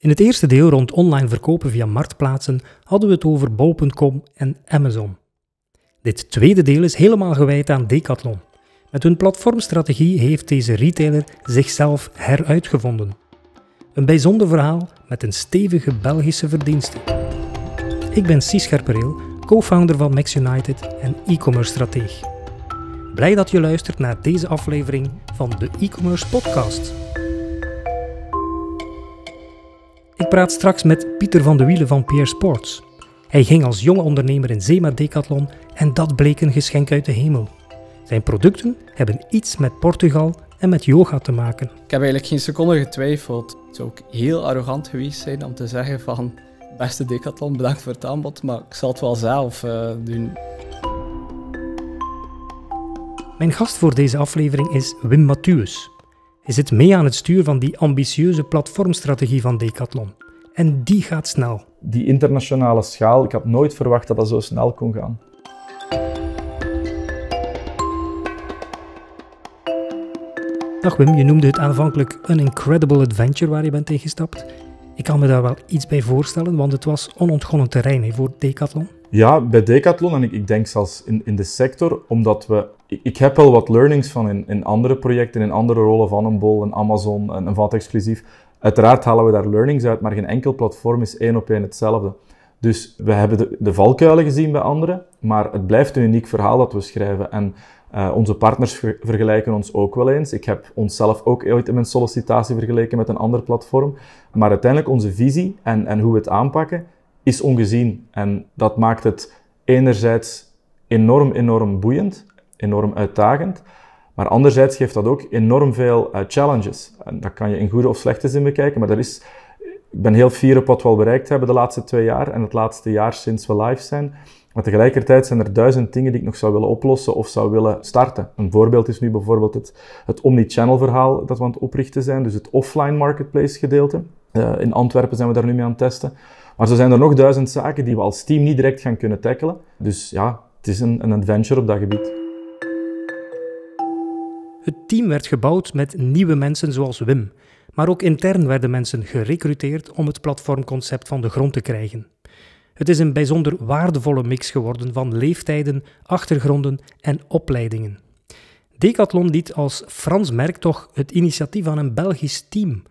In het eerste deel rond online verkopen via marktplaatsen hadden we het over bol.com en Amazon. Dit tweede deel is helemaal gewijd aan Decathlon. Met hun platformstrategie heeft deze retailer zichzelf heruitgevonden. Een bijzonder verhaal met een stevige Belgische verdienste. Ik ben Cies Scherpereel, co-founder van Max United en e-commerce strateeg. Blij dat je luistert naar deze aflevering van de e-commerce podcast. Ik praat straks met Pieter van de Wielen van PR Sports. Hij ging als jonge ondernemer in zee met Decathlon en dat bleek een geschenk uit de hemel. Zijn producten hebben iets met Portugal en met yoga te maken. Ik heb eigenlijk geen seconde getwijfeld. Het zou ook heel arrogant geweest zijn om te zeggen van beste Decathlon, bedankt voor het aanbod, maar ik zal het wel zelf uh, doen. Mijn gast voor deze aflevering is Wim Mathieuus. Hij zit mee aan het stuur van die ambitieuze platformstrategie van Decathlon. En die gaat snel. Die internationale schaal, ik had nooit verwacht dat dat zo snel kon gaan. Dag Wim, je noemde het aanvankelijk een incredible adventure waar je bent ingestapt. Ik kan me daar wel iets bij voorstellen, want het was onontgonnen terrein voor Decathlon. Ja, bij Decathlon en ik, ik denk zelfs in, in de sector, omdat we... Ik, heb wel wat learnings van in, in andere projecten, in andere rollen van een Bol, een Amazon, een, een VAT exclusief. Uiteraard halen we daar learnings uit, maar geen enkel platform is één op één hetzelfde. Dus we hebben de, de valkuilen gezien bij anderen, maar het blijft een uniek verhaal dat we schrijven. En uh, onze partners vergelijken ons ook wel eens. Ik heb onszelf ook ooit in mijn sollicitatie vergeleken met een ander platform. Maar uiteindelijk onze visie en, en hoe we het aanpakken is ongezien. En dat maakt het enerzijds enorm, enorm boeiend, enorm uitdagend. Maar anderzijds geeft dat ook enorm veel uh, challenges. En dat kan je in goede of slechte zin bekijken, maar er is, ik ben heel fier op wat we al bereikt hebben de laatste twee jaar en het laatste jaar sinds we live zijn. Maar tegelijkertijd zijn er duizend dingen die ik nog zou willen oplossen of zou willen starten. Een voorbeeld is nu bijvoorbeeld het, het omni-channel verhaal dat we aan het oprichten zijn, dus het offline marketplace gedeelte. Uh, in Antwerpen zijn we daar nu mee aan het testen. Maar zo zijn er nog duizend zaken die we als team niet direct gaan kunnen tackelen. Dus ja, het is een, een adventure op dat gebied. Het team werd gebouwd met nieuwe mensen zoals Wim. Maar ook intern werden mensen gerecruiteerd om het platformconcept van de grond te krijgen. Het is een bijzonder waardevolle mix geworden van leeftijden, achtergronden en opleidingen. Decathlon liet als Frans merk toch het initiatief aan een Belgisch team.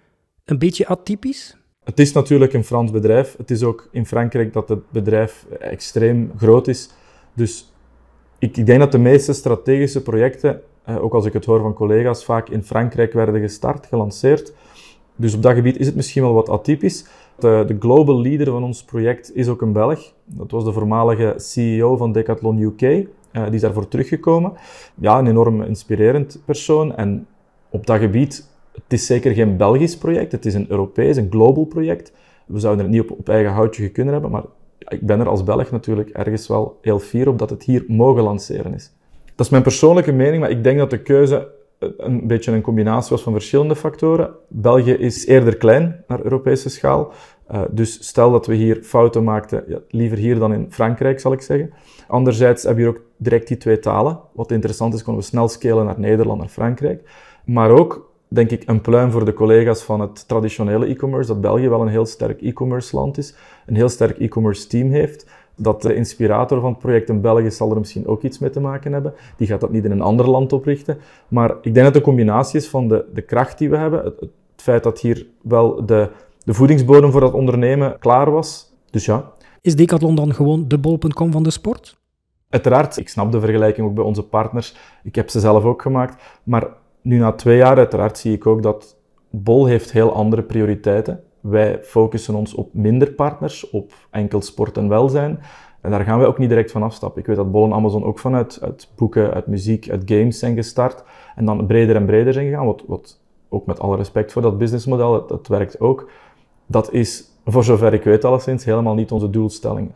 Een beetje atypisch? Het is natuurlijk een Frans bedrijf. Het is ook in Frankrijk dat het bedrijf extreem groot is. Dus ik, ik denk dat de meeste strategische projecten, eh, ook als ik het hoor van collega's, vaak in Frankrijk werden gestart, gelanceerd. Dus op dat gebied is het misschien wel wat atypisch. De, de, global leader van ons project is ook een Belg. Dat was de voormalige CEO van Decathlon UK. Eh, die is daarvoor teruggekomen. Ja, een enorm inspirerend persoon. En op dat gebied, het is zeker geen Belgisch project. Het is een Europees, een global project. We zouden het niet op, op eigen houtje kunnen hebben, maar ik ben er als Belg natuurlijk ergens wel heel fier op dat het hier mogen lanceren is. Dat is mijn persoonlijke mening, maar ik denk dat de keuze een beetje een combinatie was van verschillende factoren. België is eerder klein naar Europese schaal. Uh, dus stel dat we hier fouten maakten, ja, liever hier dan in Frankrijk, zal ik zeggen. Anderzijds hebben we hier ook direct die twee talen. Wat interessant is, konden we snel scalen naar Nederland, naar Frankrijk. Maar ook, denk ik, een pluim voor de collega's van het traditionele e-commerce, dat België wel een heel sterk e-commerce land is, een heel sterk e-commerce team heeft dat de inspirator van het project in België zal er misschien ook iets mee te maken hebben. Die gaat dat niet in een ander land oprichten. Maar ik denk dat het een combinatie is van de, de kracht die we hebben, het, het feit dat hier wel de, de voedingsbodem voor dat ondernemen klaar was. Dus ja. Is Decathlon dan gewoon de bol.com van de sport? Uiteraard, ik snap de vergelijking ook bij onze partners. Ik heb ze zelf ook gemaakt. Maar nu na twee jaar, uiteraard, zie ik ook dat Bol heeft heel andere prioriteiten. Wij focussen ons op minder partners, op enkel sport en welzijn. En daar gaan wij ook niet direct van afstappen. Ik weet dat Bol en Amazon ook vanuit uit boeken, uit muziek, uit games zijn gestart. En dan breder en breder zijn gegaan. Wat, wat ook met alle respect voor dat businessmodel, dat, werkt ook. Dat is, voor zover ik weet alleszins, helemaal niet onze doelstelling.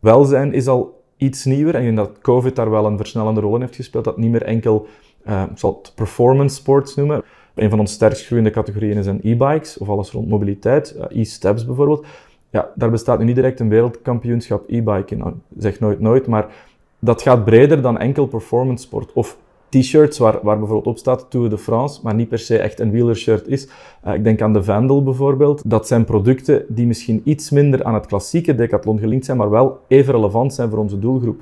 Welzijn is al iets nieuwer. En ik denk dat COVID daar wel een versnellende rol in heeft gespeeld. Dat niet meer enkel, uh, zal het performance sports noemen een van onze sterkst groeiende categorieën zijn e-bikes, of alles rond mobiliteit, e-steps bijvoorbeeld. Ja, daar bestaat nu niet direct een wereldkampioenschap e-bike in. Zeg nooit nooit, maar dat gaat breder dan enkel performance sport. Of t-shirts waar, waar bijvoorbeeld op staat Tour de France, maar niet per se echt een wielershirt is. Uh, ik denk aan de Vandal bijvoorbeeld. Dat zijn producten die misschien iets minder aan het klassieke decathlon gelinkt zijn, maar wel even relevant zijn voor onze doelgroep.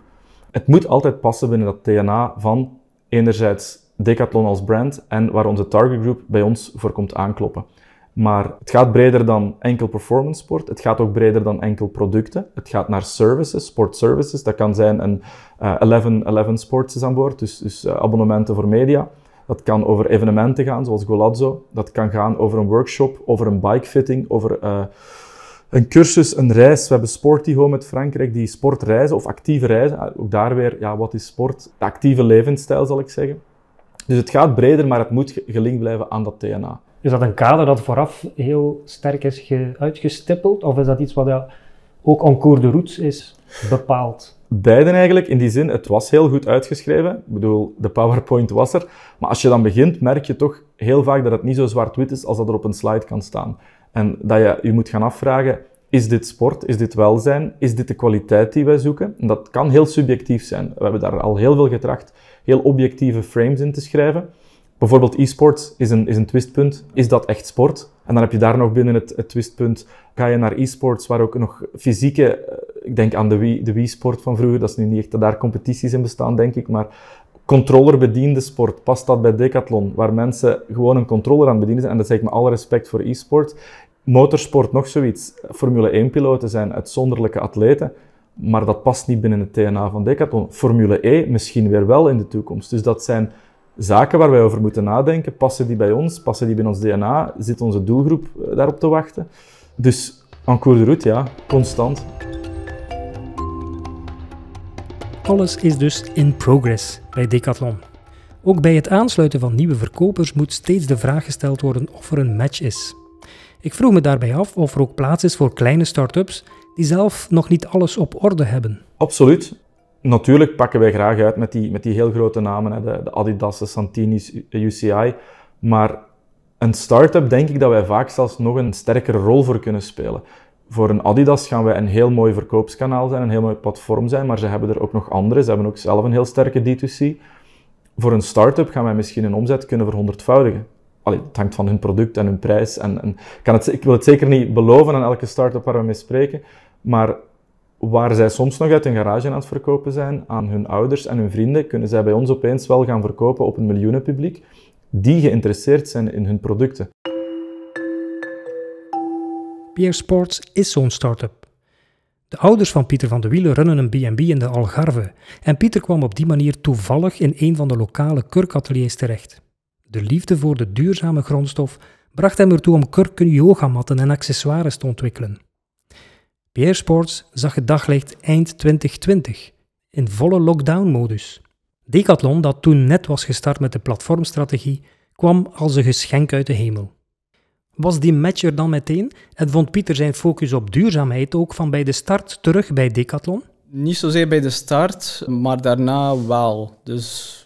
Het moet altijd passen binnen dat DNA van enerzijds Decathlon als brand en waar onze target group bij ons voor komt aankloppen. Maar het gaat breder dan enkel performance sport. Het gaat ook breder dan enkel producten. Het gaat naar services, sport services. Dat kan zijn een uh, 11, 11 Sports is aan boord, dus, dus uh, abonnementen voor media. Dat kan over evenementen gaan, zoals Golazzo. Dat kan gaan over een workshop, over een bikefitting, over uh, een cursus, een reis. We hebben Sporty Home met Frankrijk, die sportreizen of actieve reizen. Ook daar weer, ja, wat is sport? Actieve levensstijl, zal ik zeggen. Dus het gaat breder, maar het moet gelinkt blijven aan dat DNA. Is dat een kader dat vooraf heel sterk is uitgestippeld? Of is dat iets wat ja, ook en cours de route is bepaald? Beiden eigenlijk, in die zin, het was heel goed uitgeschreven. Ik bedoel, de PowerPoint was er. Maar als je dan begint, merk je toch heel vaak dat het niet zo zwart-wit is als dat er op een slide kan staan. En dat je je moet gaan afvragen, is dit sport? Is dit welzijn? Is dit de kwaliteit die wij zoeken? En dat kan heel subjectief zijn. We hebben daar al heel veel getracht, heel objectieve frames in te schrijven. Bijvoorbeeld e-sports is een, is een twistpunt. Is dat echt sport? En dan heb je daar nog binnen het, het twistpunt, ga je naar e-sports waar ook nog fysieke, eh, ik denk aan de Wii, de Wii-sport van vroeger, dat is nu niet echt dat daar competities in bestaan, denk ik, maar controllerbediende sport, past dat bij Decathlon, waar mensen gewoon een controller aan bedienen zijn, en dat zeg ik met alle respect voor e-sport. Motorsport nog zoiets. Formule 1-piloten zijn uitzonderlijke atleten, maar dat past niet binnen het DNA van Decathlon. Formule E misschien weer wel in de toekomst. Dus dat zijn zaken waar wij over moeten nadenken. Passen die bij ons? Passen die binnen ons DNA? Zit onze doelgroep eh, daarop te wachten? Dus en cours de route, ja, constant. Alles is dus in progress bij Decathlon. Ook bij het aansluiten van nieuwe verkopers moet steeds de vraag gesteld worden of er een match is. Ik vroeg me daarbij af of er ook plaats is voor kleine start-ups die zelf nog niet alles op orde hebben. Absoluut. Natuurlijk pakken wij graag uit met die, met die heel grote namen, hè, de, de Adidas, de Santini's, UCI. Maar een start-up denk ik dat wij vaak zelfs nog een sterkere rol voor kunnen spelen. Voor een Adidas gaan wij een heel mooi verkoopskanaal zijn, een heel mooi platform zijn, maar ze hebben er ook nog andere. Ze hebben ook zelf een heel sterke D2C. Voor een start-up gaan wij misschien een omzet kunnen verhonderdvoudigen. Het hangt van hun product en hun prijs. En, en kan het, ik wil het zeker niet beloven aan elke start-up waar we mee spreken, maar waar zij soms nog uit een garage aan het verkopen zijn aan hun ouders en hun vrienden, kunnen zij bij ons opeens wel gaan verkopen op een miljoenenpubliek die geïnteresseerd zijn in hun producten. Pierre Sports is zo'n start-up. De ouders van Pieter van de Wielen runnen een B&B in de Algarve en Pieter kwam op die manier toevallig in een van de lokale kurkateliers terecht. De liefde voor de duurzame grondstof bracht hem ertoe om kurken, yogamatten en accessoires te ontwikkelen. PR Sports zag het daglicht eind 2020 in volle lockdown-modus. Decathlon, dat toen net was gestart met de platformstrategie, kwam als een geschenk uit de hemel. Was die match er dan meteen en vond Pieter zijn focus op duurzaamheid ook van bij de start terug bij Decathlon? Niet zozeer bij de start, maar daarna wel. Dus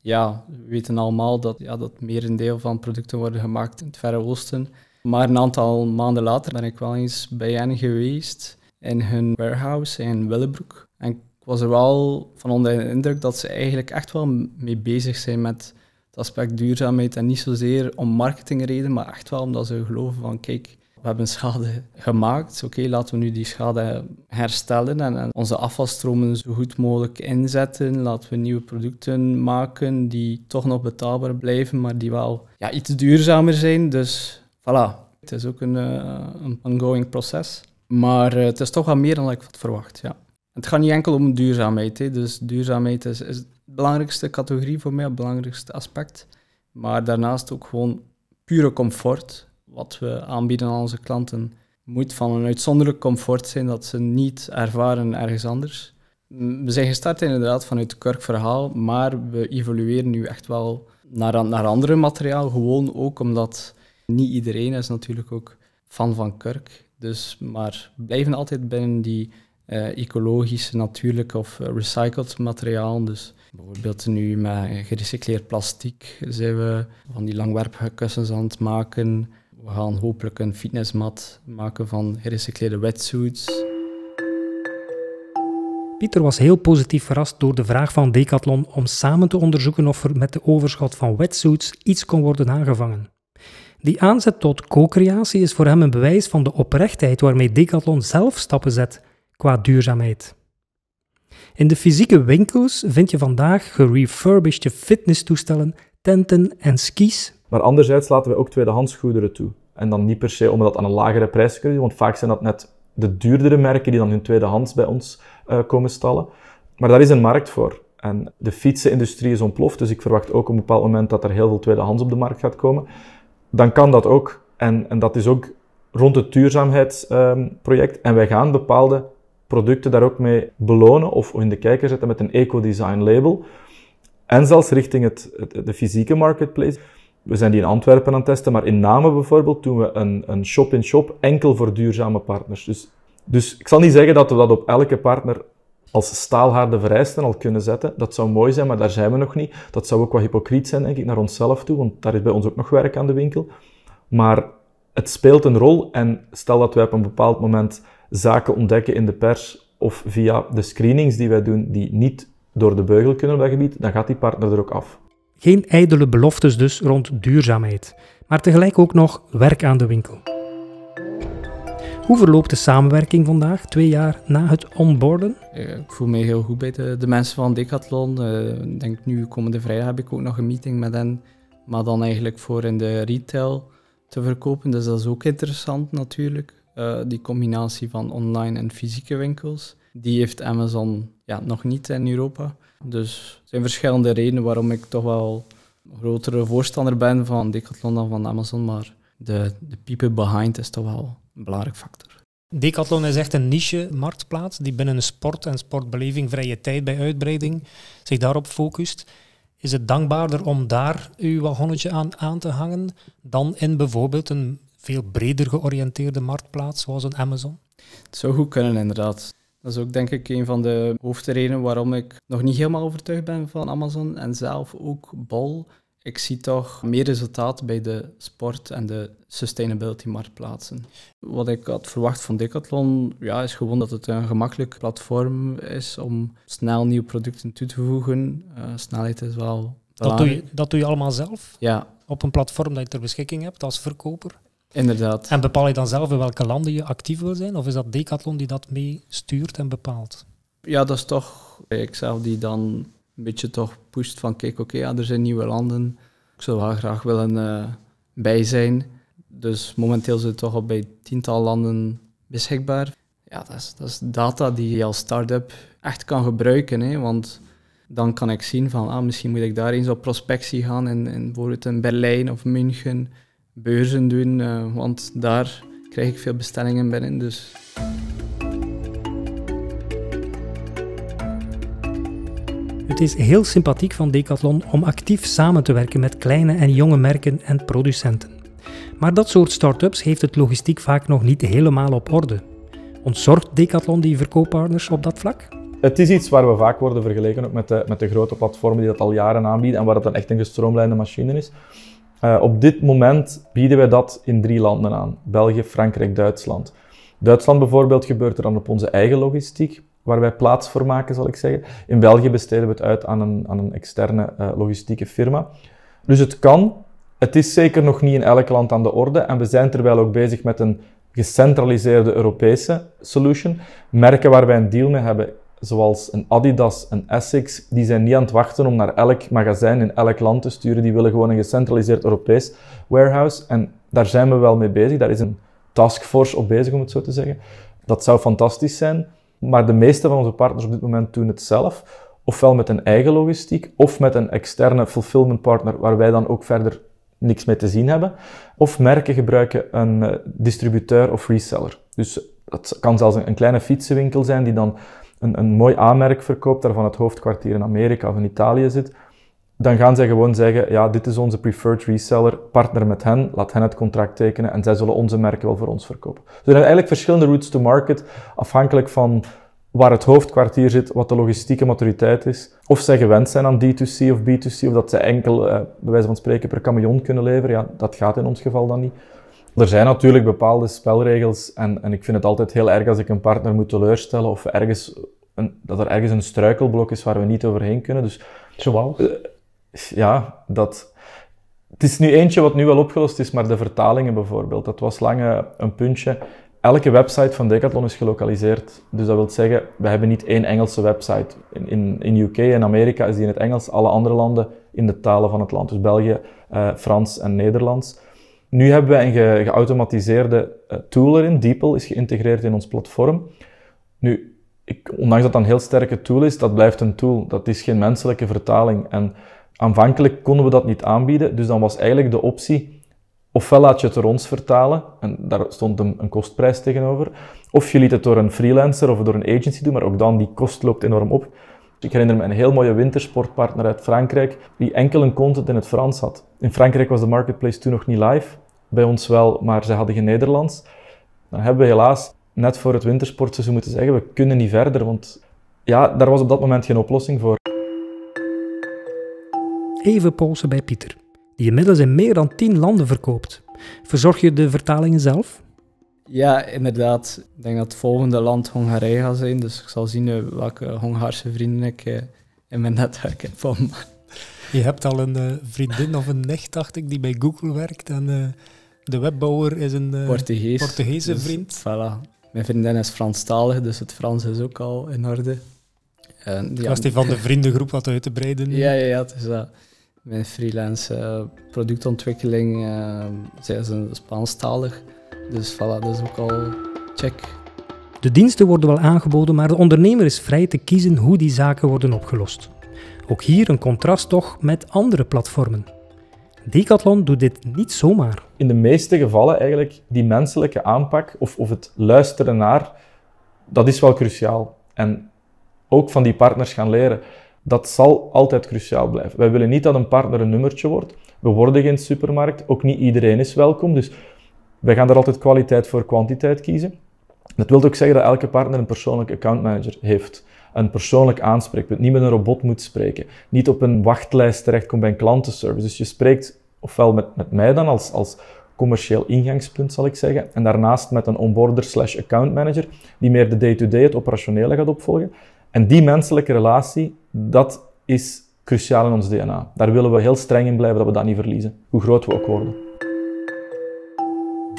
ja, we weten allemaal dat, ja, dat merendeel van producten worden gemaakt in het Verre Oosten. Maar een aantal maanden later ben ik wel eens bij hen geweest in hun warehouse in Willebroek. En ik was er wel van onder de indruk dat ze eigenlijk echt wel mee bezig zijn met het aspect duurzaamheid. En niet zozeer om marketingreden, maar echt wel omdat ze geloven van kijk, we hebben schade gemaakt. Oké, laten we nu die schade herstellen en, en, onze afvalstromen zo goed mogelijk inzetten. Laten we nieuwe producten maken die toch nog betaalbaar blijven, maar die wel ja, iets duurzamer zijn. Dus voilà, het is ook een, uh, een ongoing proces. Maar uh, het is toch wel meer dan ik had verwacht, ja. Het gaat niet enkel om duurzaamheid. Hè. Dus duurzaamheid is, is de belangrijkste categorie voor mij, het belangrijkste aspect. Maar daarnaast ook gewoon pure comfort. Wat we aanbieden aan onze klanten moet van een uitzonderlijk comfort zijn dat ze niet ervaren ergens anders. We zijn gestart inderdaad vanuit het kurkverhaal, maar we evolueren nu echt wel naar, naar andere materiaal. Gewoon ook omdat niet iedereen is natuurlijk ook fan van kurk. Dus, maar blijven altijd binnen die uh, ecologische, natuurlijke of recycled materiaal. Dus bijvoorbeeld nu met gerecycleerd plastic zijn we van die langwerpige kussens aan het maken. We gaan hopelijk een fitnessmat maken van gerecycleerde wetsuits. Pieter was heel positief verrast door de vraag van Decathlon om samen te onderzoeken of er met de overschot van wetsuits iets kon worden aangevangen. Die aanzet tot co-creatie is voor hem een bewijs van de oprechtheid waarmee Decathlon zelf stappen zet qua duurzaamheid. In de fysieke winkels vind je vandaag gerefurbished fitnesstoestellen, tenten en skis. Maar anderzijds laten we ook tweedehands goederen toe. En dan niet per se om dat aan een lagere prijs te kunnen doen, want vaak zijn dat net de duurdere merken die dan hun tweedehands bij ons uh, komen stallen. Maar daar is een markt voor. En de fietsenindustrie is ontploft, dus ik verwacht ook op een bepaald moment dat er heel veel tweedehands op de markt gaat komen. Dan kan dat ook. En, en dat is ook rond het duurzaamheidsproject. En wij gaan bepaalde producten daar ook mee belonen of in de kijker zetten met een eco-design label. En zelfs richting het, de fysieke marketplace. We zijn die in Antwerpen aan het testen, maar in Namen bijvoorbeeld doen we een, een shop-in-shop enkel voor duurzame partners. Dus, dus ik zal niet zeggen dat we dat op elke partner als staalharde vereisten al kunnen zetten. Dat zou mooi zijn, maar daar zijn we nog niet. Dat zou ook wat hypocriet zijn, denk ik, naar onszelf toe, want daar is bij ons ook nog werk aan de winkel. Maar het speelt een rol en stel dat wij op een bepaald moment zaken ontdekken in de pers of via de screenings die wij doen die niet door de beugel kunnen op dat gebied, dan gaat die partner er ook af. Geen ijdele beloftes dus rond duurzaamheid, maar tegelijk ook nog werk aan de winkel. Hoe verloopt de samenwerking vandaag, twee jaar na het onboarden? Ik voel me heel goed bij de, mensen van Decathlon. Uh, ik denk nu komende vrijdag heb ik ook nog een meeting met hen, maar dan eigenlijk voor in de retail te verkopen. Dus dat is ook interessant natuurlijk. Uh, die combinatie van online en fysieke winkels. Die heeft Amazon ja, nog niet in Europa. Dus er zijn verschillende redenen waarom ik toch wel een grotere voorstander ben van Decathlon dan van Amazon. Maar de, de people behind is toch wel een belangrijk factor. Decathlon is echt een niche-marktplaats die binnen een sport en sportbeleving vrije tijd bij uitbreiding zich daarop focust. Is het dankbaarder om daar uw wagonnetje aan, aan te hangen dan in bijvoorbeeld een veel breder georiënteerde marktplaats zoals een Amazon? Het zou goed kunnen, inderdaad. Dat is ook denk ik een van de hoofdredenen waarom ik nog niet helemaal overtuigd ben van Amazon en zelf ook Bol. Ik zie toch meer resultaat bij de sport- en de sustainability-marktplaatsen. Wat ik had verwacht van Decathlon ja, is gewoon dat het een gemakkelijk platform is om snel nieuwe producten toe te voegen. Uh, snelheid is wel dat doe, je, dat doe je allemaal zelf? Ja. Op een platform dat je ter beschikking hebt als verkoper? Inderdaad. En bepaal je dan zelf in welke landen je actief wil zijn? Of is dat Decathlon die dat mee stuurt en bepaalt? Ja, dat is toch ikzelf die dan een beetje toch pusht van kijk, oké, ja, er zijn nieuwe landen. Ik zou wel graag willen uh, bij zijn. Dus momenteel zit het toch al bij tiental landen beschikbaar. Ja, dat is, dat is data die je als start-up echt kan gebruiken. Hè, want dan kan ik zien van, ah, misschien moet ik daar eens op prospectie gaan in, in bijvoorbeeld in Berlijn of München beurzen doen, uh, want daar krijg ik veel bestellingen binnen. Dus. Het is heel sympathiek van Decathlon om actief samen te werken met kleine en jonge merken en producenten. Maar dat soort start-ups heeft het logistiek vaak nog niet helemaal op orde. Ontzorgt Decathlon die verkooppartners op dat vlak? Het is iets waar we vaak worden vergeleken ook met, de, met de grote platformen die dat al jaren aanbieden en waar het dan echt een gestroomlijnde machine is. Uh, op dit moment bieden wij dat in drie landen aan: België, Frankrijk, Duitsland. Duitsland bijvoorbeeld gebeurt er dan op onze eigen logistiek, waar wij plaats voor maken, zal ik zeggen. In België besteden we het uit aan een, aan een externe uh, logistieke firma. Dus het kan. Het is zeker nog niet in elk land aan de orde en we zijn terwijl ook bezig met een gecentraliseerde Europese solution. Merken waar wij een deal mee hebben zoals een Adidas, een Essex, die zijn niet aan het wachten om naar elk magazijn in elk land te sturen. Die willen gewoon een gecentraliseerd Europees warehouse. En daar zijn we wel mee bezig. Daar is een taskforce op bezig, om het zo te zeggen. Dat zou fantastisch zijn. Maar de meeste van onze partners op dit moment doen het zelf. Ofwel met een eigen logistiek, of met een externe fulfillment partner, waar wij dan ook verder niks mee te zien hebben. Of merken gebruiken een eh, distributeur of reseller. Dus het kan zelfs een kleine fietsenwinkel zijn die dan een, een mooi aanmerk verkoopt, daarvan het hoofdkwartier in Amerika of in Italië zit, dan gaan zij gewoon zeggen, ja, dit is onze preferred reseller, partner met hen, laat hen het contract tekenen en zij zullen onze merken wel voor ons verkopen. Dus er zijn eigenlijk verschillende routes to market, afhankelijk van waar het hoofdkwartier zit, wat de logistieke maturiteit is, of zij gewend zijn aan D2C of B2C, of dat zij enkel, eh, bij wijze van spreken, per camion kunnen leveren. Ja, dat gaat in ons geval dan niet. Er zijn natuurlijk bepaalde spelregels en, en ik vind het altijd heel erg als ik een partner moet teleurstellen of ergens een, dat er ergens een struikelblok is waar we niet overheen kunnen. Dus, Zoals? Uh, ja, dat... Het is nu eentje wat nu wel opgelost is, maar de vertalingen bijvoorbeeld, dat was lang een puntje. Elke website van Decathlon is gelokaliseerd. Dus dat wil zeggen, we hebben niet één Engelse website. In, in, in UK en Amerika is die in het Engels, alle andere landen in de talen van het land. Dus België, uh, Frans en Nederlands. Nu hebben we een ge geautomatiseerde uh, tool erin. DeepL is geïntegreerd in ons platform. Nu, ik, ondanks dat dat een heel sterke tool is, dat blijft een tool. Dat is geen menselijke vertaling. En aanvankelijk konden we dat niet aanbieden. Dus dan was eigenlijk de optie Ofwel laat je het door ons vertalen, en daar stond een, een, kostprijs tegenover, of je liet het door een freelancer of door een agency doen, maar ook dan, die kost loopt enorm op. Ik herinner me een heel mooie wintersportpartner uit Frankrijk, die enkel een content in het Frans had. In Frankrijk was de marketplace toen nog niet live, bij ons wel, maar ze hadden geen Nederlands. Dan hebben we helaas net voor het wintersportseizoen moeten zeggen, we kunnen niet verder, want ja, daar was op dat moment geen oplossing voor. Even pauze bij Pieter die inmiddels in meer dan 10 landen verkoopt. Verzorg je de vertalingen zelf? Ja, inderdaad. Ik denk dat het volgende land Hongarije gaat zijn. Dus ik zal zien eh, welke Hongaarse vrienden ik eh, in mijn netwerk heb. Van. Je hebt al een uh, vriendin of een nicht, dacht ik, die bij Google werkt. En de webbouwer is een Portugees, Portugese dus, vriend. Voilà. Mijn vriendin is Franstalig, dus het Frans is ook al in orde. En, ja, die van de vriendengroep wat uit te breiden. Ja, ja, ja het is dat. Mijn freelance productontwikkeling, zij zijn Spaanstalig. Dus voilà, dat is ook al check. De diensten worden wel aangeboden, maar de ondernemer is vrij te kiezen hoe die zaken worden opgelost. Ook hier een contrast toch met andere platformen. Decathlon doet dit niet zomaar. In de meeste gevallen eigenlijk die menselijke aanpak of, of het luisteren naar, dat is wel cruciaal. En ook van die partners gaan leren. Dat zal altijd cruciaal blijven. Wij willen niet dat een partner een nummertje wordt. We worden geen supermarkt. Ook niet iedereen is welkom. Dus wij gaan er altijd kwaliteit voor kwantiteit kiezen. Dat wil ook zeggen dat elke partner een persoonlijke accountmanager heeft. Een persoonlijk aanspreekpunt. Niet met een robot moet spreken. Niet op een wachtlijst terechtkomt bij een klantenservice. Dus je spreekt ofwel met, met mij dan als, als commercieel ingangspunt, zal ik zeggen. En daarnaast met een onboarder slash accountmanager, die meer de day-to-day, -day, het operationele gaat opvolgen. En die menselijke relatie, dat is cruciaal in ons DNA. Daar willen we heel streng in blijven dat we dat niet verliezen, hoe groot we ook worden.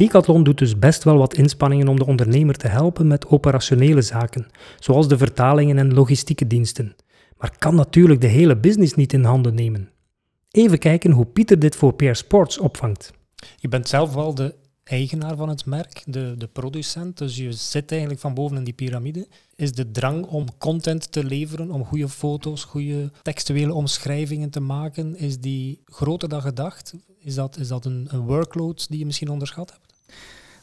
Decathlon doet dus best wel wat inspanningen om de ondernemer te helpen met operationele zaken, zoals de vertalingen en logistieke diensten, maar kan natuurlijk de hele business niet in handen nemen. Even kijken hoe Pieter dit voor PR Sports opvangt. Je bent zelf wel de eigenaar van het merk, de, de producent. Dus je zit eigenlijk van boven in die piramide. Is de drang om content te leveren, om goede foto's, goede textuele omschrijvingen te maken, is die groter dan gedacht? Is dat, is dat een, een workload die je misschien onderschat hebt?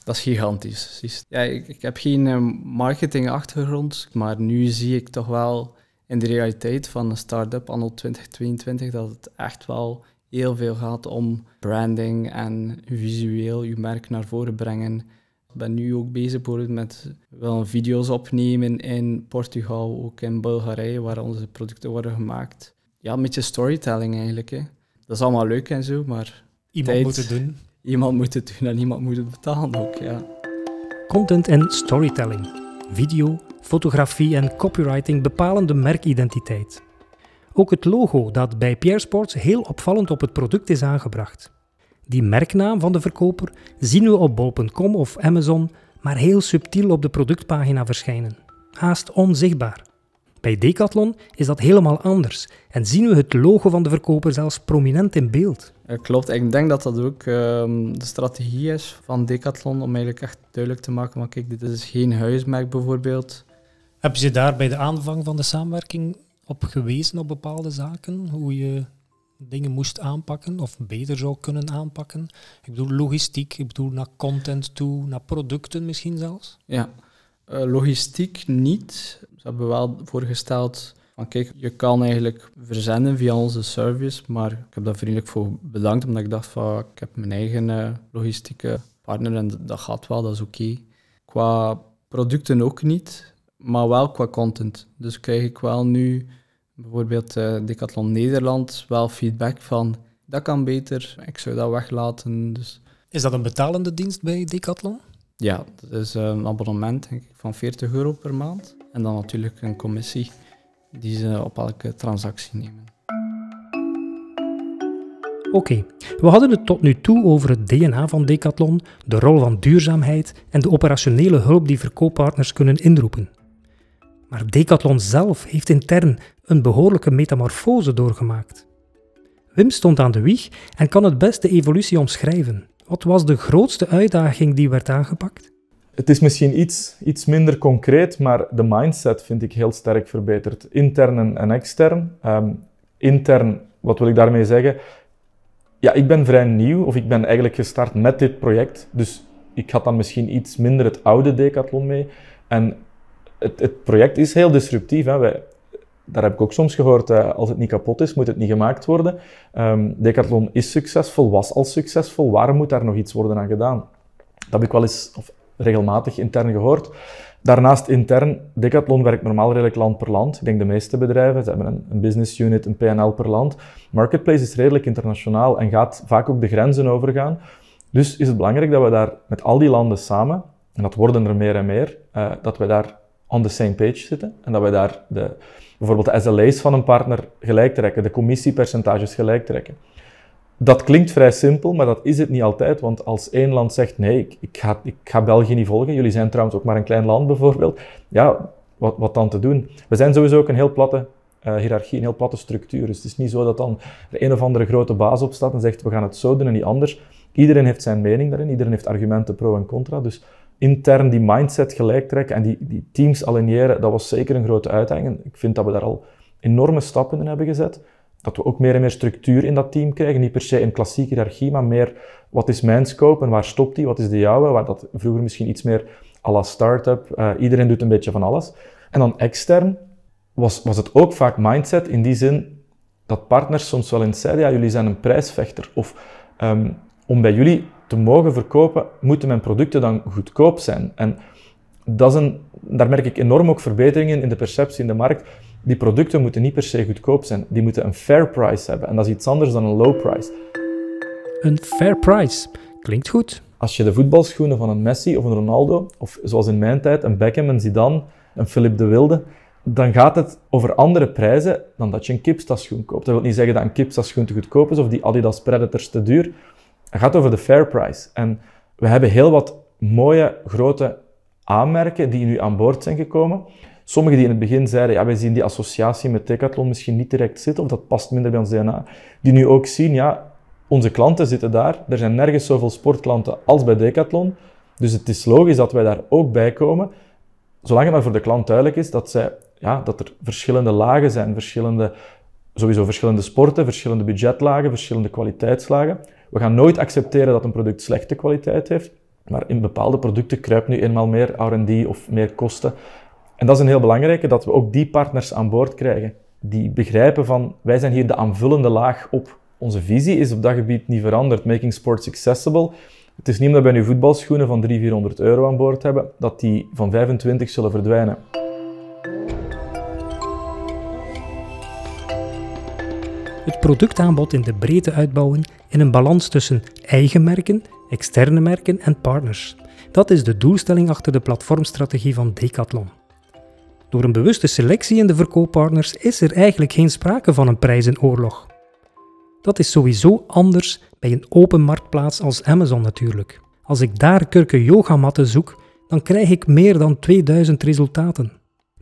Dat is gigantisch. Ja, ik, ik heb geen uh, marketingachtergrond, maar nu zie ik toch wel in de realiteit van een start-up anno 2022 dat het echt wel heel veel gaat om branding en visueel je merk naar voren brengen. Ik ben nu ook bezig met wel video's opnemen in Portugal, ook in Bulgarije, waar onze producten worden gemaakt. Ja, een beetje storytelling eigenlijk. Hè. Dat is allemaal leuk en zo, maar... Iemand tijd, moet het doen. Iemand moet het doen en iemand moet het betalen ook, ja. Content en storytelling. Video, fotografie en copywriting bepalen de merkidentiteit. Ook het logo dat bij Pierre Sports heel opvallend op het product is aangebracht. Die merknaam van de verkoper zien we op bol.com of Amazon, maar heel subtiel op de productpagina verschijnen. Haast onzichtbaar. Bij Decathlon is dat helemaal anders en zien we het logo van de verkoper zelfs prominent in beeld. klopt, ik denk dat dat ook ehm, de strategie is van Decathlon om eigenlijk echt duidelijk te maken, maar kijk, dit is geen huismerk bijvoorbeeld. Heb je daar bij de aanvang van de samenwerking op gewezen op bepaalde zaken? Hoe je dingen moest aanpakken of beter zou kunnen aanpakken? Ik bedoel logistiek, ik bedoel naar content toe, naar producten misschien zelfs? Ja, logistiek niet. Ze hebben wel voorgesteld van kijk, je kan eigenlijk verzenden via onze service, maar ik heb daar vriendelijk voor bedankt, omdat ik dacht van ik heb mijn eigen uh, logistieke partner en dat gaat wel, dat is oké. Qua producten ook niet, maar wel qua content. Dus krijg ik wel nu bijvoorbeeld uh, Decathlon Nederland wel feedback van dat kan beter, ik zou dat weglaten. Dus. Is dat een betalende dienst bij Decathlon? Ja, dat is een abonnement denk ik, van 40 euro per maand. En dan natuurlijk een commissie die ze op elke transactie nemen. Oké, we hadden het tot nu toe over het DNA van Decathlon, de rol van duurzaamheid en de operationele hulp die verkooppartners kunnen inroepen. Maar Decathlon zelf heeft intern een behoorlijke metamorfose doorgemaakt. Wim stond aan de wieg en kan het best de evolutie omschrijven. Wat was de grootste uitdaging die werd aangepakt? Het is misschien iets, iets minder concreet, maar de mindset vind ik heel sterk verbeterd. Intern en extern. Ehm, intern, wat wil ik daarmee zeggen? Ja, ik ben vrij nieuw, of ik ben eigenlijk gestart met dit project. Dus ik had dan misschien iets minder het oude Decathlon mee. En het, het project is heel disruptief. Hè. Wij, daar heb ik ook soms gehoord, uh, als het niet kapot is, moet het niet gemaakt worden. Um, Decathlon is succesvol, was al succesvol. Waarom moet daar nog iets worden aan gedaan? Dat heb ik wel eens of regelmatig intern gehoord. Daarnaast intern, Decathlon werkt normaal redelijk land per land. Ik denk de meeste bedrijven, ze hebben een, een business unit, een PNL per land. Marketplace is redelijk internationaal en gaat vaak ook de grenzen overgaan. Dus is het belangrijk dat we daar met al die landen samen, en dat worden er meer en meer, uh, dat we daar on the same page zitten en dat we daar de, bijvoorbeeld de SLA's van een partner gelijk trekken, de commissiepercentages gelijk trekken. Dat klinkt vrij simpel, maar dat is het niet altijd, want als één land zegt nee, ik, ik, ga, ik ga België niet volgen, jullie zijn trouwens ook maar een klein land bijvoorbeeld, ja, wat, wat dan te doen? We zijn sowieso ook een heel platte uh, hiërarchie, een heel platte structuur, dus het is niet zo dat dan er een of andere grote baas op staat en zegt we gaan het zo doen en niet anders. Iedereen heeft zijn mening daarin, iedereen heeft argumenten pro en contra, dus intern die mindset gelijk trekken en die, die teams aligneren, dat was zeker een grote uitdaging. Ik vind dat we daar al enorme stappen in hebben gezet. Dat we ook meer en meer structuur in dat team krijgen. Niet per se een klassieke hiërarchie, maar meer wat is mijn scope en waar stopt die? Wat is de jouwe? Waar dat vroeger misschien iets meer à la start-up. Uh, iedereen doet een beetje van alles. En dan extern was, was het ook vaak mindset in die zin dat partners soms wel eens zeiden, ja, jullie zijn een prijsvechter. Of um, om bij jullie te mogen verkopen, moeten mijn producten dan goedkoop zijn. En dat is een, daar merk ik enorm ook verbeteringen in de perceptie in de markt. Die producten moeten niet per se goedkoop zijn. Die moeten een fair price hebben. En dat is iets anders dan een low price. Een fair price. Klinkt goed. Als je de voetbalschoenen van een Messi of een Ronaldo, of zoals in mijn tijd een Beckham, een Zidane, een Philip de Wilde, dan gaat het over andere prijzen dan dat je een Kipsta-schoen koopt. Dat wil niet zeggen dat een Kipsta-schoen te goedkoop is of die Adidas Predators te duur. Het gaat over de fair price. En we hebben heel wat mooie, grote aanmerken die nu aan boord zijn gekomen. Sommigen die in het begin zeiden, ja, wij zien die associatie met Decathlon misschien niet direct zitten, of dat past minder bij ons DNA. Die nu ook zien, ja, onze klanten zitten daar. Er zijn nergens zoveel sportklanten als bij Decathlon. Dus het is logisch dat wij daar ook bij komen. Zolang het maar voor de klant duidelijk is dat, zij, ja, dat er verschillende lagen zijn, verschillende, sowieso verschillende sporten, verschillende budgetlagen, verschillende kwaliteitslagen. We gaan nooit accepteren dat een product slechte kwaliteit heeft, maar in bepaalde producten kruipt nu eenmaal meer R&D of meer kosten. En dat is een heel belangrijke, dat we ook die partners aan boord krijgen. Die begrijpen van, wij zijn hier de aanvullende laag op. Onze visie is op dat gebied niet veranderd. Making sports accessible. Het is niet omdat wij nu voetbalschoenen van 300, 400 euro aan boord hebben, dat die van 25 zullen verdwijnen. Het productaanbod in de breedte uitbouwen in een balans tussen eigen merken, externe merken en partners. Dat is de doelstelling achter de platformstrategie van Decathlon. Door een bewuste selectie in de verkooppartners is er eigenlijk geen sprake van een prijzenoorlog. Dat is sowieso anders bij een open marktplaats als Amazon natuurlijk. Als ik daar kurken yogamatten zoek, dan krijg ik meer dan 2000 resultaten.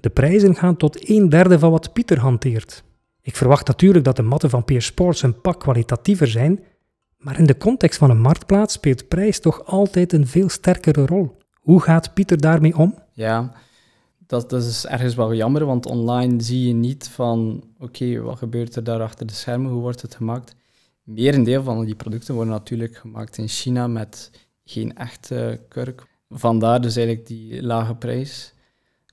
De prijzen gaan tot een derde van wat Pieter hanteert. Ik verwacht natuurlijk dat de matten van Peer Sports een pak kwalitatiever zijn, maar in de context van een marktplaats speelt prijs toch altijd een veel sterkere rol. Hoe gaat Pieter daarmee om? Ja, dat, dat is ergens wel jammer, want online zie je niet van oké, wat gebeurt er daar achter de schermen, hoe wordt het gemaakt. Merendeel van die producten worden natuurlijk gemaakt in China met geen echte kurk. Vandaar dus eigenlijk die lage prijs.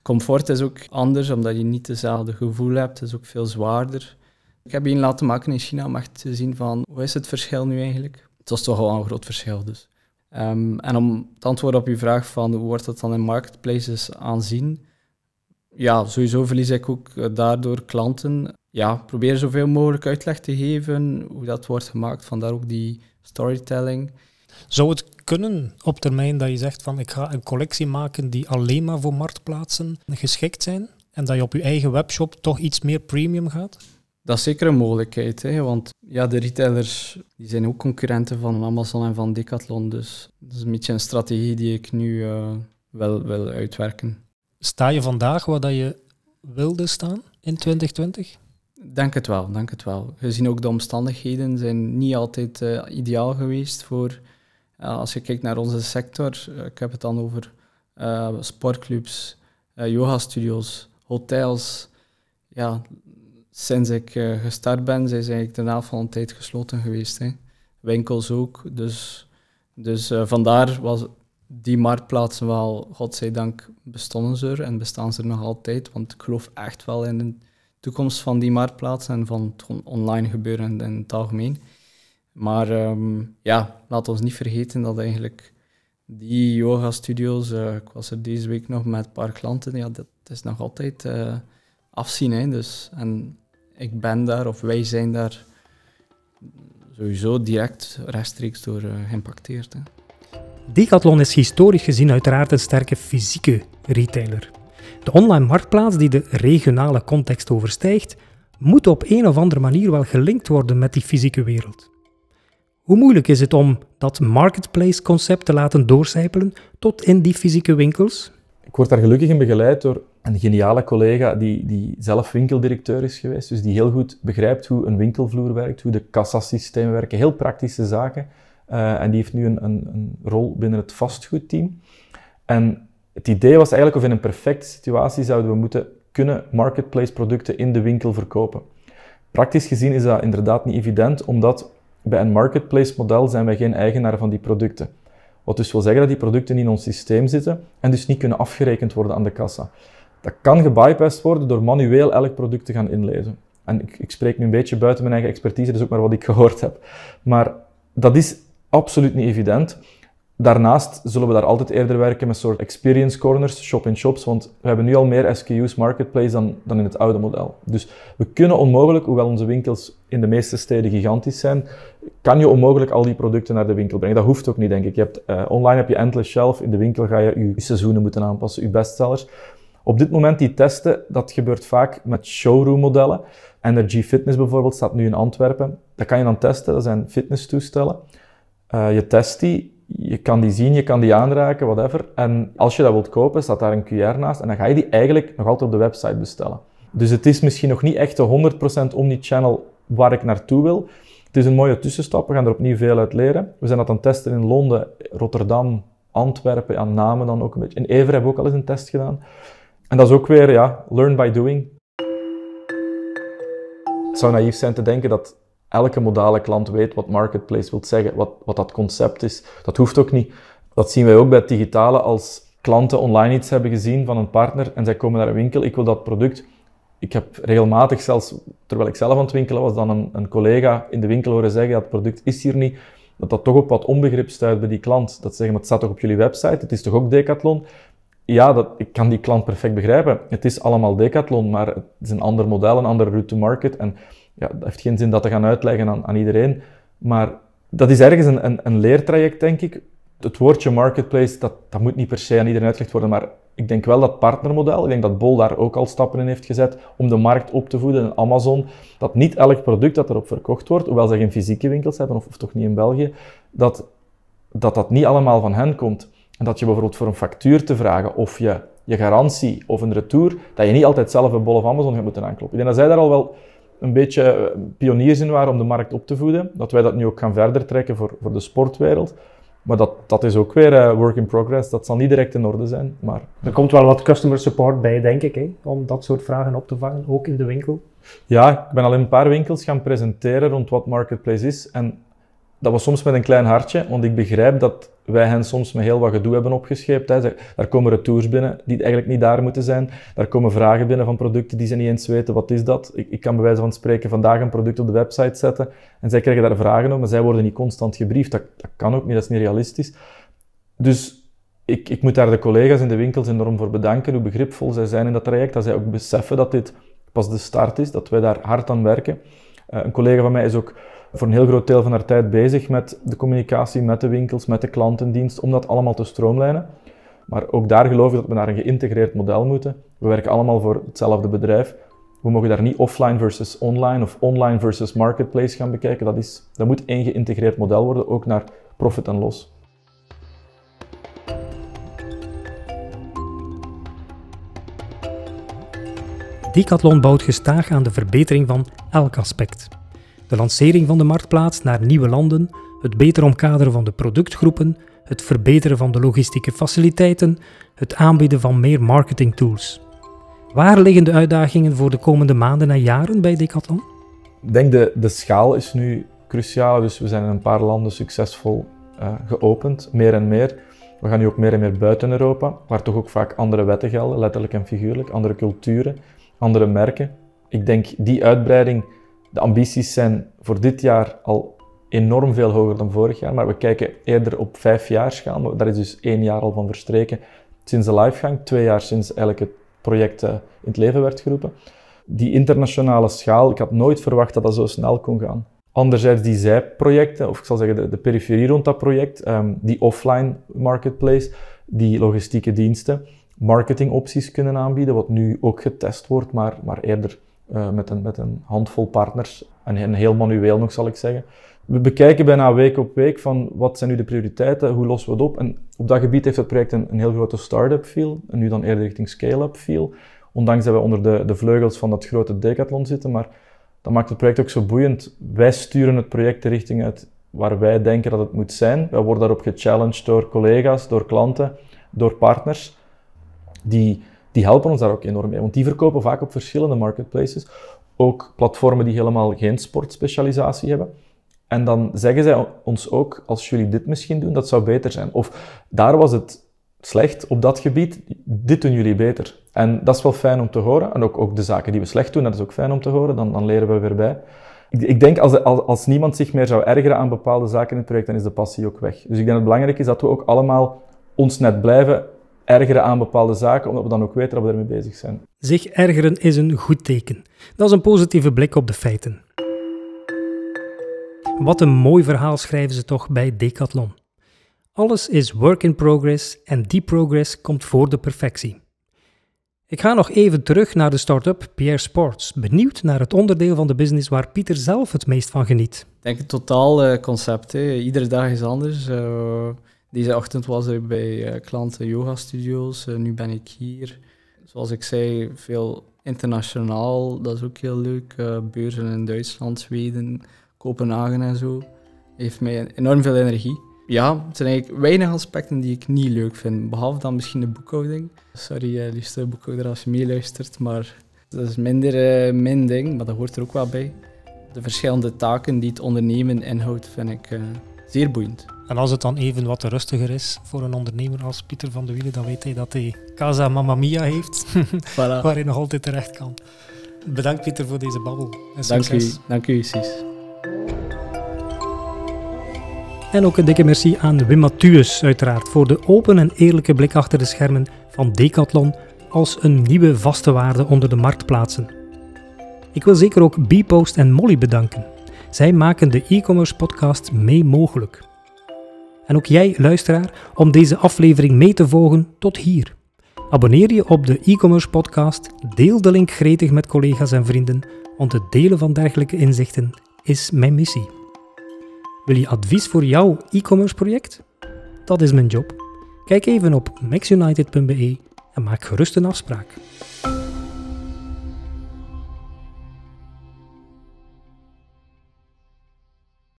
Comfort is ook anders, omdat je niet hetzelfde gevoel hebt. Het is ook veel zwaarder. Ik heb een laten maken in China om echt te zien van, hoe is het verschil nu eigenlijk? Het was toch wel een groot verschil dus. Um, en om te antwoorden op uw vraag van hoe wordt dat dan in marketplaces aanzien? Ja, sowieso verlies ik ook eh, daardoor klanten. Ja, probeer zoveel mogelijk uitleg te geven hoe dat wordt gemaakt. Vandaar ook die storytelling. Zou het kunnen op termijn dat je zegt van ik ga een collectie maken die alleen maar voor marktplaatsen geschikt zijn en dat je op je eigen webshop toch iets meer premium gaat? Dat is zeker een mogelijkheid, hè, want ja, de retailers die zijn ook concurrenten van Amazon en van Decathlon, dus dat is een beetje een strategie die ik nu uh, wel wil uitwerken. Sta je vandaag waar dat je wilde staan in 2020? Denk het wel, denk het wel. Gezien ook de omstandigheden zijn niet altijd uh, ideaal geweest voor, als je kijkt naar onze sector, uh, ik heb het dan over sportclubs, yoga-studios, hotels. Ja, sinds ik gestart ben, zijn ze eigenlijk de helft van de tijd gesloten geweest. Hè. Winkels ook, dus, dus vandaar was die marktplaatsen wel, godzijdank, bestonden ze er en bestaan ze er nog altijd, want ik geloof echt wel in een toekomst van die marktplaats en van het online gebeuren in het algemeen. Maar um, ja, laat ons niet vergeten dat eigenlijk die yoga-studio's, uh, ik was er deze week nog met een paar klanten, ja, dat is nog altijd uh, afzien. Hè, dus. En ik ben daar, of wij zijn daar sowieso direct rechtstreeks door uh, geïmpacteerd. Hè. Decathlon is historisch gezien uiteraard een sterke fysieke retailer. De online marktplaats die de regionale context overstijgt, moet op een of andere manier wel gelinkt worden met die fysieke wereld. Hoe moeilijk is het om dat marketplace-concept te laten doorcijpelen tot in die fysieke winkels? Ik word daar gelukkig in begeleid door een geniale collega die, die zelf winkeldirecteur is geweest, dus die heel goed begrijpt hoe een winkelvloer werkt, hoe de kassasystemen werken, heel praktische zaken. Uh, en die heeft nu een, een, een, rol binnen het vastgoedteam. En het idee was eigenlijk of in een perfecte situatie zouden we moeten kunnen marketplace producten in de winkel verkopen. Praktisch gezien is dat inderdaad niet evident, omdat bij een marketplace model zijn wij geen eigenaar van die producten. Wat dus wil zeggen dat die producten in ons systeem zitten en dus niet kunnen afgerekend worden aan de kassa. Dat kan gebypassed worden door manueel elk product te gaan inlezen. En ik, ik spreek nu een beetje buiten mijn eigen expertise, dus ook maar wat ik gehoord heb. Maar dat is absoluut niet evident. Daarnaast zullen we daar altijd eerder werken met soort experience corners, shop-in-shops, want we hebben nu al meer SKU's marketplace dan, dan in het oude model. Dus we kunnen onmogelijk, hoewel onze winkels in de meeste steden gigantisch zijn, kan je onmogelijk al die producten naar de winkel brengen. Dat hoeft ook niet, denk ik. Je hebt, uh, online heb je endless shelf, in de winkel ga je je seizoenen moeten aanpassen, je bestsellers. Op dit moment die testen, dat gebeurt vaak met showroom modellen. Energy Fitness bijvoorbeeld staat nu in Antwerpen. Dat kan je dan testen, dat zijn fitnesstoestellen. Uh, je test die, je kan die zien, je kan die aanraken, whatever. En als je dat wilt kopen, staat daar een QR naast en dan ga je die eigenlijk nog altijd op de website bestellen. Dus het is misschien nog niet echt de 100% omnichannel waar ik naartoe wil. Het is een mooie tussenstap, we gaan er opnieuw veel uit leren. We zijn dat aan het testen in Londen, Rotterdam, Antwerpen, aan Namen dan ook een beetje. In Ever hebben we ook al eens een test gedaan. En dat is ook weer, ja, learn by doing. Het zou naïef zijn te denken dat elke modale klant weet wat marketplace wil zeggen, wat, wat dat concept is. Dat hoeft ook niet. Dat zien wij ook bij het digitale als klanten online iets hebben gezien van een partner en zij komen naar een winkel, ik wil dat product. Ik heb regelmatig zelfs, terwijl ik zelf aan het winkelen was, dan een, een collega in de winkel horen zeggen, dat het product is hier niet. Dat dat toch op wat onbegrip stuit bij die klant. Dat zeggen, maar het staat toch op jullie website, het is toch ook Decathlon? Ja, dat, ik kan die klant perfect begrijpen. Het is allemaal Decathlon, maar het is een ander model, een andere route to market. En ja, dat heeft geen zin dat te gaan uitleggen aan, aan iedereen. Maar dat is ergens een, een, een, leertraject, denk ik. Het woordje marketplace, dat, dat moet niet per se aan iedereen uitgelegd worden, maar ik denk wel dat partnermodel, ik denk dat Bol daar ook al stappen in heeft gezet om de markt op te voeden en Amazon, dat niet elk product dat erop verkocht wordt, hoewel ze geen fysieke winkels hebben, of, of toch niet in België, dat, dat dat niet allemaal van hen komt. En dat je bijvoorbeeld voor een factuur te vragen of je, je garantie of een retour, dat je niet altijd zelf een Bol of Amazon gaat moeten aankloppen. Ik denk dat zij daar al wel een beetje eh, pioniers in waren om de markt op te voeden. Dat wij dat nu ook gaan verder trekken voor, voor de sportwereld. Maar dat, dat is ook weer uh, work in progress. Dat zal niet direct in orde zijn. Maar... Er komt wel wat customer support bij, denk ik, hè, om dat soort vragen op te vangen, ook in de winkel. Ja, ik ben al in een paar winkels gaan presenteren rond wat Marketplace is. En dat was soms met een klein hartje, want ik begrijp dat wij hen soms met heel wat gedoe hebben opgescheept. Hè. Daar komen retours binnen die eigenlijk niet daar moeten zijn. Daar komen vragen binnen van producten die ze niet eens weten. Wat is dat? Ik, ik kan bij wijze van spreken vandaag een product op de website zetten en zij krijgen daar vragen op, maar zij worden niet constant gebriefd. Dat, dat kan ook niet, dat is niet realistisch. Dus ik, ik moet daar de collega's in de winkels enorm voor bedanken, hoe begripvol zij zijn in dat traject, dat zij ook beseffen dat dit pas de start is, dat wij daar hard aan werken. Uh, een collega van mij is ook voor een heel groot deel van haar tijd bezig met de communicatie met de winkels, met de klantendienst, om dat allemaal te stroomlijnen. Maar ook daar geloof ik dat we naar een geïntegreerd model moeten. We werken allemaal voor hetzelfde bedrijf. We mogen daar niet offline versus online of online versus marketplace gaan bekijken. Dat, is, dat moet één geïntegreerd model worden, ook naar profit en loss. Decathlon bouwt gestaag aan de verbetering van elk aspect. De lancering van de marktplaats naar nieuwe landen, het beter omkaderen van de productgroepen, het verbeteren van de logistieke faciliteiten, het aanbieden van meer marketingtools. Waar liggen de uitdagingen voor de komende maanden en jaren bij Decathlon? Ik denk de, de schaal is nu cruciaal, dus we zijn in een paar landen succesvol uh, geopend, meer en meer. We gaan nu ook meer en meer buiten Europa, waar toch ook vaak andere wetten gelden, letterlijk en figuurlijk, andere culturen, andere merken. Ik denk die uitbreiding, de ambities zijn voor dit jaar al enorm veel hoger dan vorig jaar, maar we kijken eerder op vijf jaar schaal. Daar is dus één jaar al van verstreken sinds de livegang, twee jaar sinds eigenlijk het project uh, in het leven werd geroepen. Die internationale schaal, ik had nooit verwacht dat dat zo snel kon gaan. Anderzijds die zijprojecten, of ik zal zeggen de, periferie rond dat project, um, die offline marketplace, die logistieke diensten, marketingopties kunnen aanbieden, wat nu ook getest wordt, maar, maar eerder uh, met, een, met een handvol partners en, heel manueel nog zal ik zeggen. We bekijken bijna week op week van wat zijn nu de prioriteiten, hoe lossen we het op. En op dat gebied heeft het project een, een heel grote start-up feel, en nu dan eerder richting scale-up feel. Ondanks dat we onder de, de vleugels van dat grote decathlon zitten, maar dat maakt het project ook zo boeiend. Wij sturen het project de richting uit waar wij denken dat het moet zijn. Wij worden daarop gechallenged door collega's, door klanten, door partners. Die, die helpen ons daar ook enorm mee, want die verkopen vaak op verschillende marketplaces. Ook platformen die helemaal geen sportspecialisatie hebben. En dan zeggen zij ons ook, als jullie dit misschien doen, dat zou beter zijn. Of daar was het slecht op dat gebied, dit doen jullie beter. En dat is wel fijn om te horen. En ook, ook de zaken die we slecht doen, dat is ook fijn om te horen. Dan, dan leren we weer bij. Ik, ik denk, als, als, als, niemand zich meer zou ergeren aan bepaalde zaken in het project, dan is de passie ook weg. Dus ik denk dat het belangrijk is dat we ook allemaal ons net blijven ergeren aan bepaalde zaken, omdat we dan ook weten dat we ermee bezig zijn. Zich ergeren is een goed teken. Dat is een positieve blik op de feiten. Wat een mooi verhaal schrijven ze toch bij Decathlon. Alles is work in progress en die progress komt voor de perfectie. Ik ga nog even terug naar de start-up Pierre Sports, benieuwd naar het onderdeel van de business waar Pieter zelf het meest van geniet. Ik denk het totaal concept. Hè. Iedere dag is anders. Uh, deze ochtend was ik bij uh, klanten yoga studios, nu ben ik hier. Zoals ik zei, veel internationaal, dat is ook heel leuk. beurzen in Duitsland, Zweden, Kopenhagen en zo. Heeft mij enorm veel energie. Ja, het zijn eigenlijk weinig aspecten die ik niet leuk vind. Behalve dan misschien de boekhouding. Sorry, liefste boekhouder, als je meeluistert, maar dat is minder mijn ding, maar dat hoort er ook wel bij. De verschillende taken die het ondernemen inhoudt, vind ik zeer boeiend. En als het dan even wat rustiger is voor een ondernemer als Pieter van de Wielen, dan weet hij dat hij Casa Mamma Mia heeft, voilà. waar hij nog altijd terecht kan. Bedankt Pieter voor deze babbel. dank u, dank u, Cies. En ook een dikke merci aan Wim Mathieuus, uiteraard, voor de open en eerlijke blik achter de schermen van Decathlon als een nieuwe vaste waarde onder de marktplaatsen. Ik wil zeker ook Bpost en Molly bedanken. Zij maken de e-commerce podcast mee mogelijk. En ook jij, luisteraar, om deze aflevering mee te volgen tot hier. Abonneer je op de e-commerce podcast, deel de link gretig met collega's en vrienden, want het delen van dergelijke inzichten is mijn missie. Wil je advies voor jouw e-commerce project? Dat is mijn job. Kijk even op maxunited.be en maak gerust een afspraak.